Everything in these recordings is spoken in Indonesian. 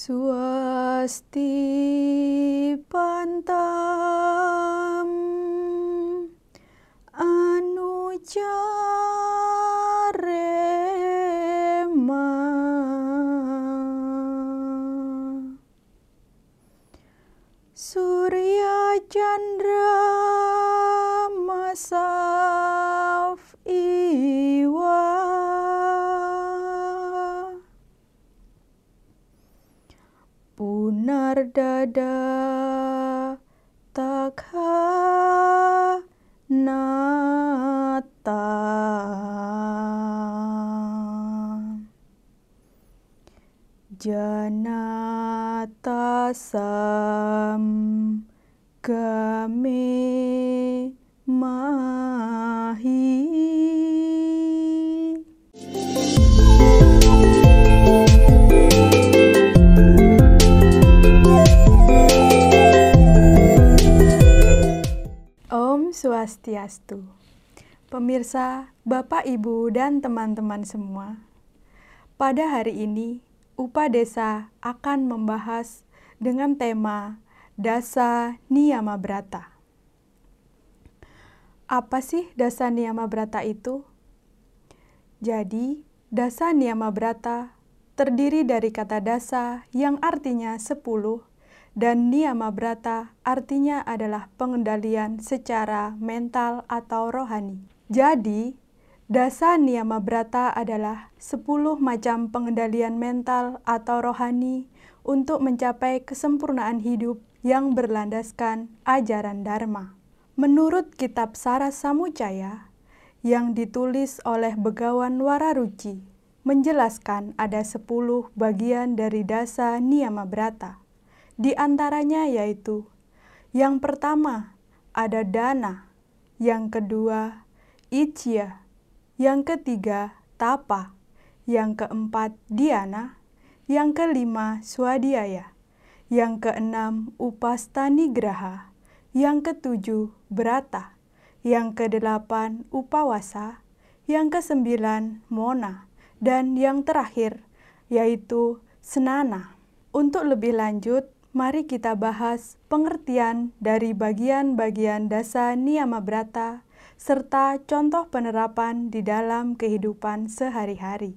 Swasti pantam anucarema Surya Chandra Masaf Punardada Takha Nata Janata Sam Game Swastiastu. Pemirsa, Bapak, Ibu, dan teman-teman semua. Pada hari ini, UPA Desa akan membahas dengan tema Dasa Niyama Brata. Apa sih Dasa Niyama Brata itu? Jadi, Dasa Niyama Brata terdiri dari kata dasa yang artinya sepuluh dan niyama brata artinya adalah pengendalian secara mental atau rohani. Jadi, dasa niyama brata adalah 10 macam pengendalian mental atau rohani untuk mencapai kesempurnaan hidup yang berlandaskan ajaran Dharma. Menurut kitab Saras Samucaya yang ditulis oleh Begawan Wararuci, menjelaskan ada 10 bagian dari dasa niyama brata. Di antaranya yaitu yang pertama ada dana, yang kedua ijya, yang ketiga tapa, yang keempat diana, yang kelima swadhyaya, yang keenam upastani graha, yang ketujuh brata, yang kedelapan upawasa, yang kesembilan mona, dan yang terakhir yaitu senana. Untuk lebih lanjut, mari kita bahas pengertian dari bagian-bagian dasa niyama brata serta contoh penerapan di dalam kehidupan sehari-hari.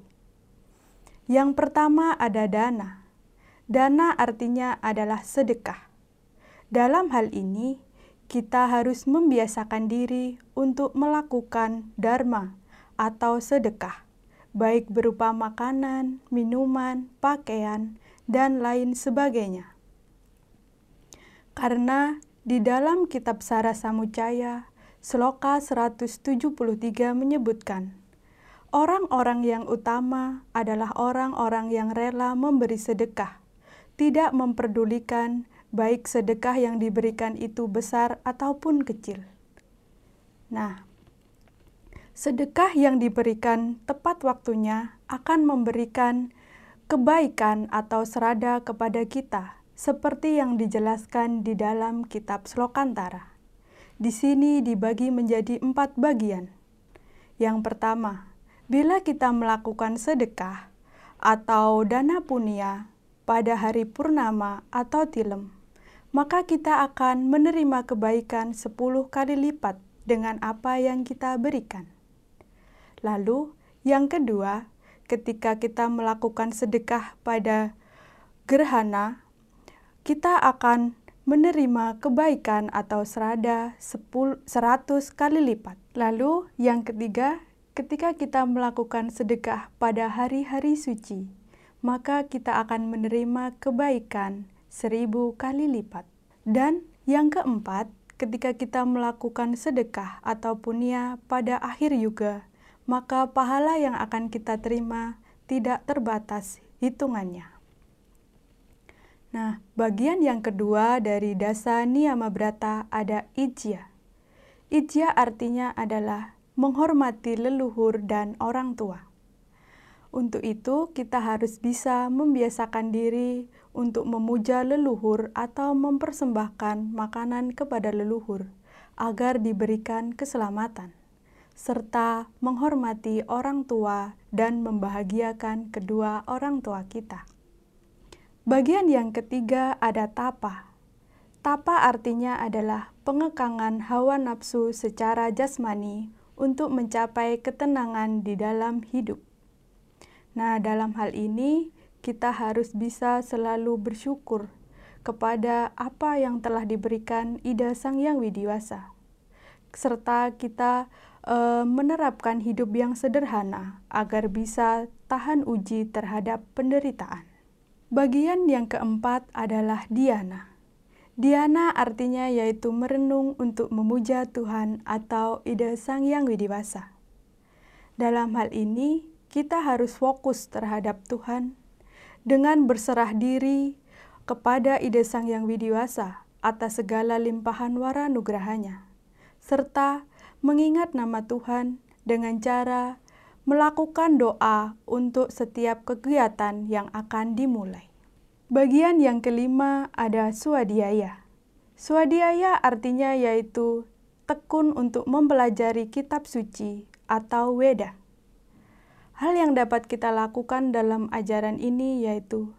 Yang pertama ada dana. Dana artinya adalah sedekah. Dalam hal ini, kita harus membiasakan diri untuk melakukan dharma atau sedekah, baik berupa makanan, minuman, pakaian, dan lain sebagainya. Karena di dalam kitab Sara Samucaya, Sloka 173 menyebutkan, orang-orang yang utama adalah orang-orang yang rela memberi sedekah, tidak memperdulikan baik sedekah yang diberikan itu besar ataupun kecil. Nah, sedekah yang diberikan tepat waktunya akan memberikan kebaikan atau serada kepada kita, seperti yang dijelaskan di dalam kitab Slokantara. Di sini dibagi menjadi empat bagian. Yang pertama, bila kita melakukan sedekah atau dana punya pada hari purnama atau tilem, maka kita akan menerima kebaikan sepuluh kali lipat dengan apa yang kita berikan. Lalu, yang kedua, ketika kita melakukan sedekah pada gerhana, kita akan menerima kebaikan atau serada 100 kali lipat. Lalu, yang ketiga, ketika kita melakukan sedekah pada hari-hari suci, maka kita akan menerima kebaikan seribu kali lipat. Dan yang keempat, ketika kita melakukan sedekah atau punya pada akhir yuga, maka pahala yang akan kita terima tidak terbatas hitungannya. Nah, bagian yang kedua dari dasa niyama brata ada ijya. Ijya artinya adalah menghormati leluhur dan orang tua. Untuk itu, kita harus bisa membiasakan diri untuk memuja leluhur atau mempersembahkan makanan kepada leluhur agar diberikan keselamatan, serta menghormati orang tua dan membahagiakan kedua orang tua kita. Bagian yang ketiga ada tapa. Tapa artinya adalah pengekangan hawa nafsu secara jasmani untuk mencapai ketenangan di dalam hidup. Nah, dalam hal ini kita harus bisa selalu bersyukur kepada apa yang telah diberikan Ida Sang Yang Widiwasa, serta kita e, menerapkan hidup yang sederhana agar bisa tahan uji terhadap penderitaan. Bagian yang keempat adalah Diana. Diana artinya yaitu merenung untuk memuja Tuhan atau ide Sang Yang Widiwasa. Dalam hal ini, kita harus fokus terhadap Tuhan dengan berserah diri kepada ide Sang Yang Widiwasa atas segala limpahan wara nugrahanya, serta mengingat nama Tuhan dengan cara melakukan doa untuk setiap kegiatan yang akan dimulai. Bagian yang kelima ada swadhyaya. Swadhyaya artinya yaitu tekun untuk mempelajari kitab suci atau Weda. Hal yang dapat kita lakukan dalam ajaran ini yaitu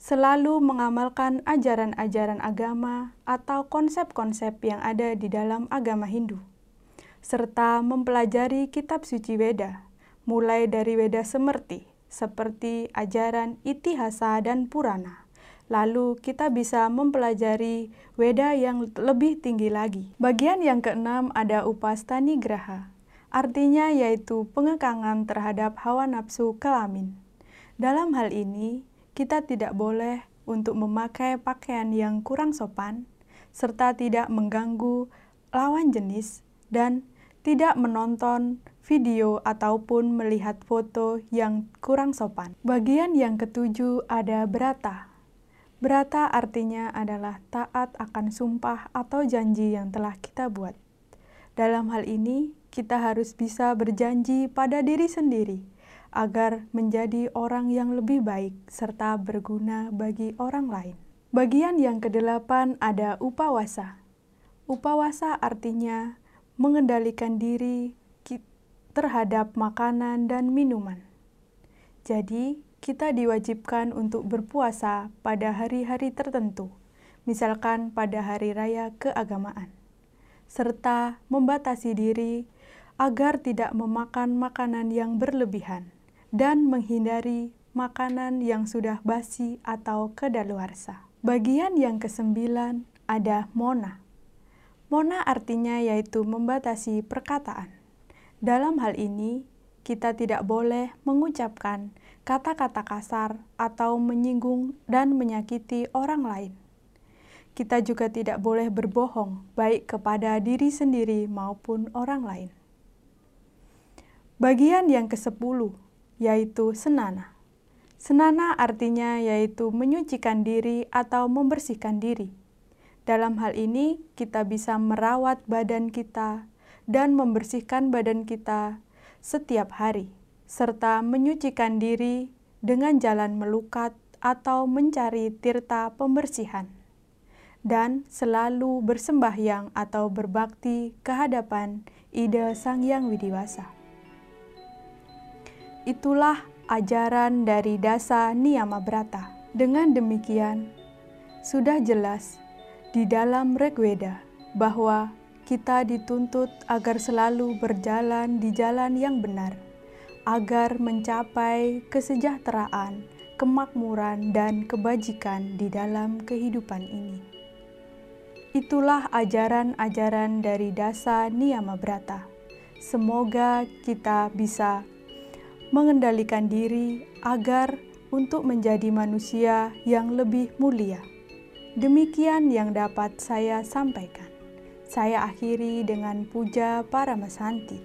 selalu mengamalkan ajaran-ajaran agama atau konsep-konsep yang ada di dalam agama Hindu, serta mempelajari kitab suci Weda mulai dari Weda Semerti, seperti ajaran Itihasa dan Purana. Lalu kita bisa mempelajari Weda yang lebih tinggi lagi. Bagian yang keenam ada Upastani Graha, artinya yaitu pengekangan terhadap hawa nafsu kelamin. Dalam hal ini, kita tidak boleh untuk memakai pakaian yang kurang sopan, serta tidak mengganggu lawan jenis, dan tidak menonton video ataupun melihat foto yang kurang sopan. Bagian yang ketujuh ada berata. Berata artinya adalah taat akan sumpah atau janji yang telah kita buat. Dalam hal ini, kita harus bisa berjanji pada diri sendiri agar menjadi orang yang lebih baik serta berguna bagi orang lain. Bagian yang kedelapan ada upawasa. Upawasa artinya mengendalikan diri terhadap makanan dan minuman. Jadi, kita diwajibkan untuk berpuasa pada hari-hari tertentu, misalkan pada hari raya keagamaan, serta membatasi diri agar tidak memakan makanan yang berlebihan dan menghindari makanan yang sudah basi atau kedaluarsa. Bagian yang kesembilan ada mona. Mona artinya yaitu membatasi perkataan. Dalam hal ini, kita tidak boleh mengucapkan kata-kata kasar atau menyinggung dan menyakiti orang lain. Kita juga tidak boleh berbohong, baik kepada diri sendiri maupun orang lain. Bagian yang ke-10 yaitu senana. Senana artinya yaitu menyucikan diri atau membersihkan diri. Dalam hal ini, kita bisa merawat badan kita dan membersihkan badan kita setiap hari, serta menyucikan diri dengan jalan melukat atau mencari tirta pembersihan, dan selalu bersembahyang atau berbakti kehadapan ide Sang Yang Widiwasa. Itulah ajaran dari Dasa Niyama Brata. Dengan demikian, sudah jelas di dalam Regweda bahwa kita dituntut agar selalu berjalan di jalan yang benar, agar mencapai kesejahteraan, kemakmuran, dan kebajikan di dalam kehidupan ini. Itulah ajaran-ajaran dari Dasa Niyama Brata. Semoga kita bisa mengendalikan diri agar untuk menjadi manusia yang lebih mulia. Demikian yang dapat saya sampaikan. Saya akhiri dengan puja para masanti.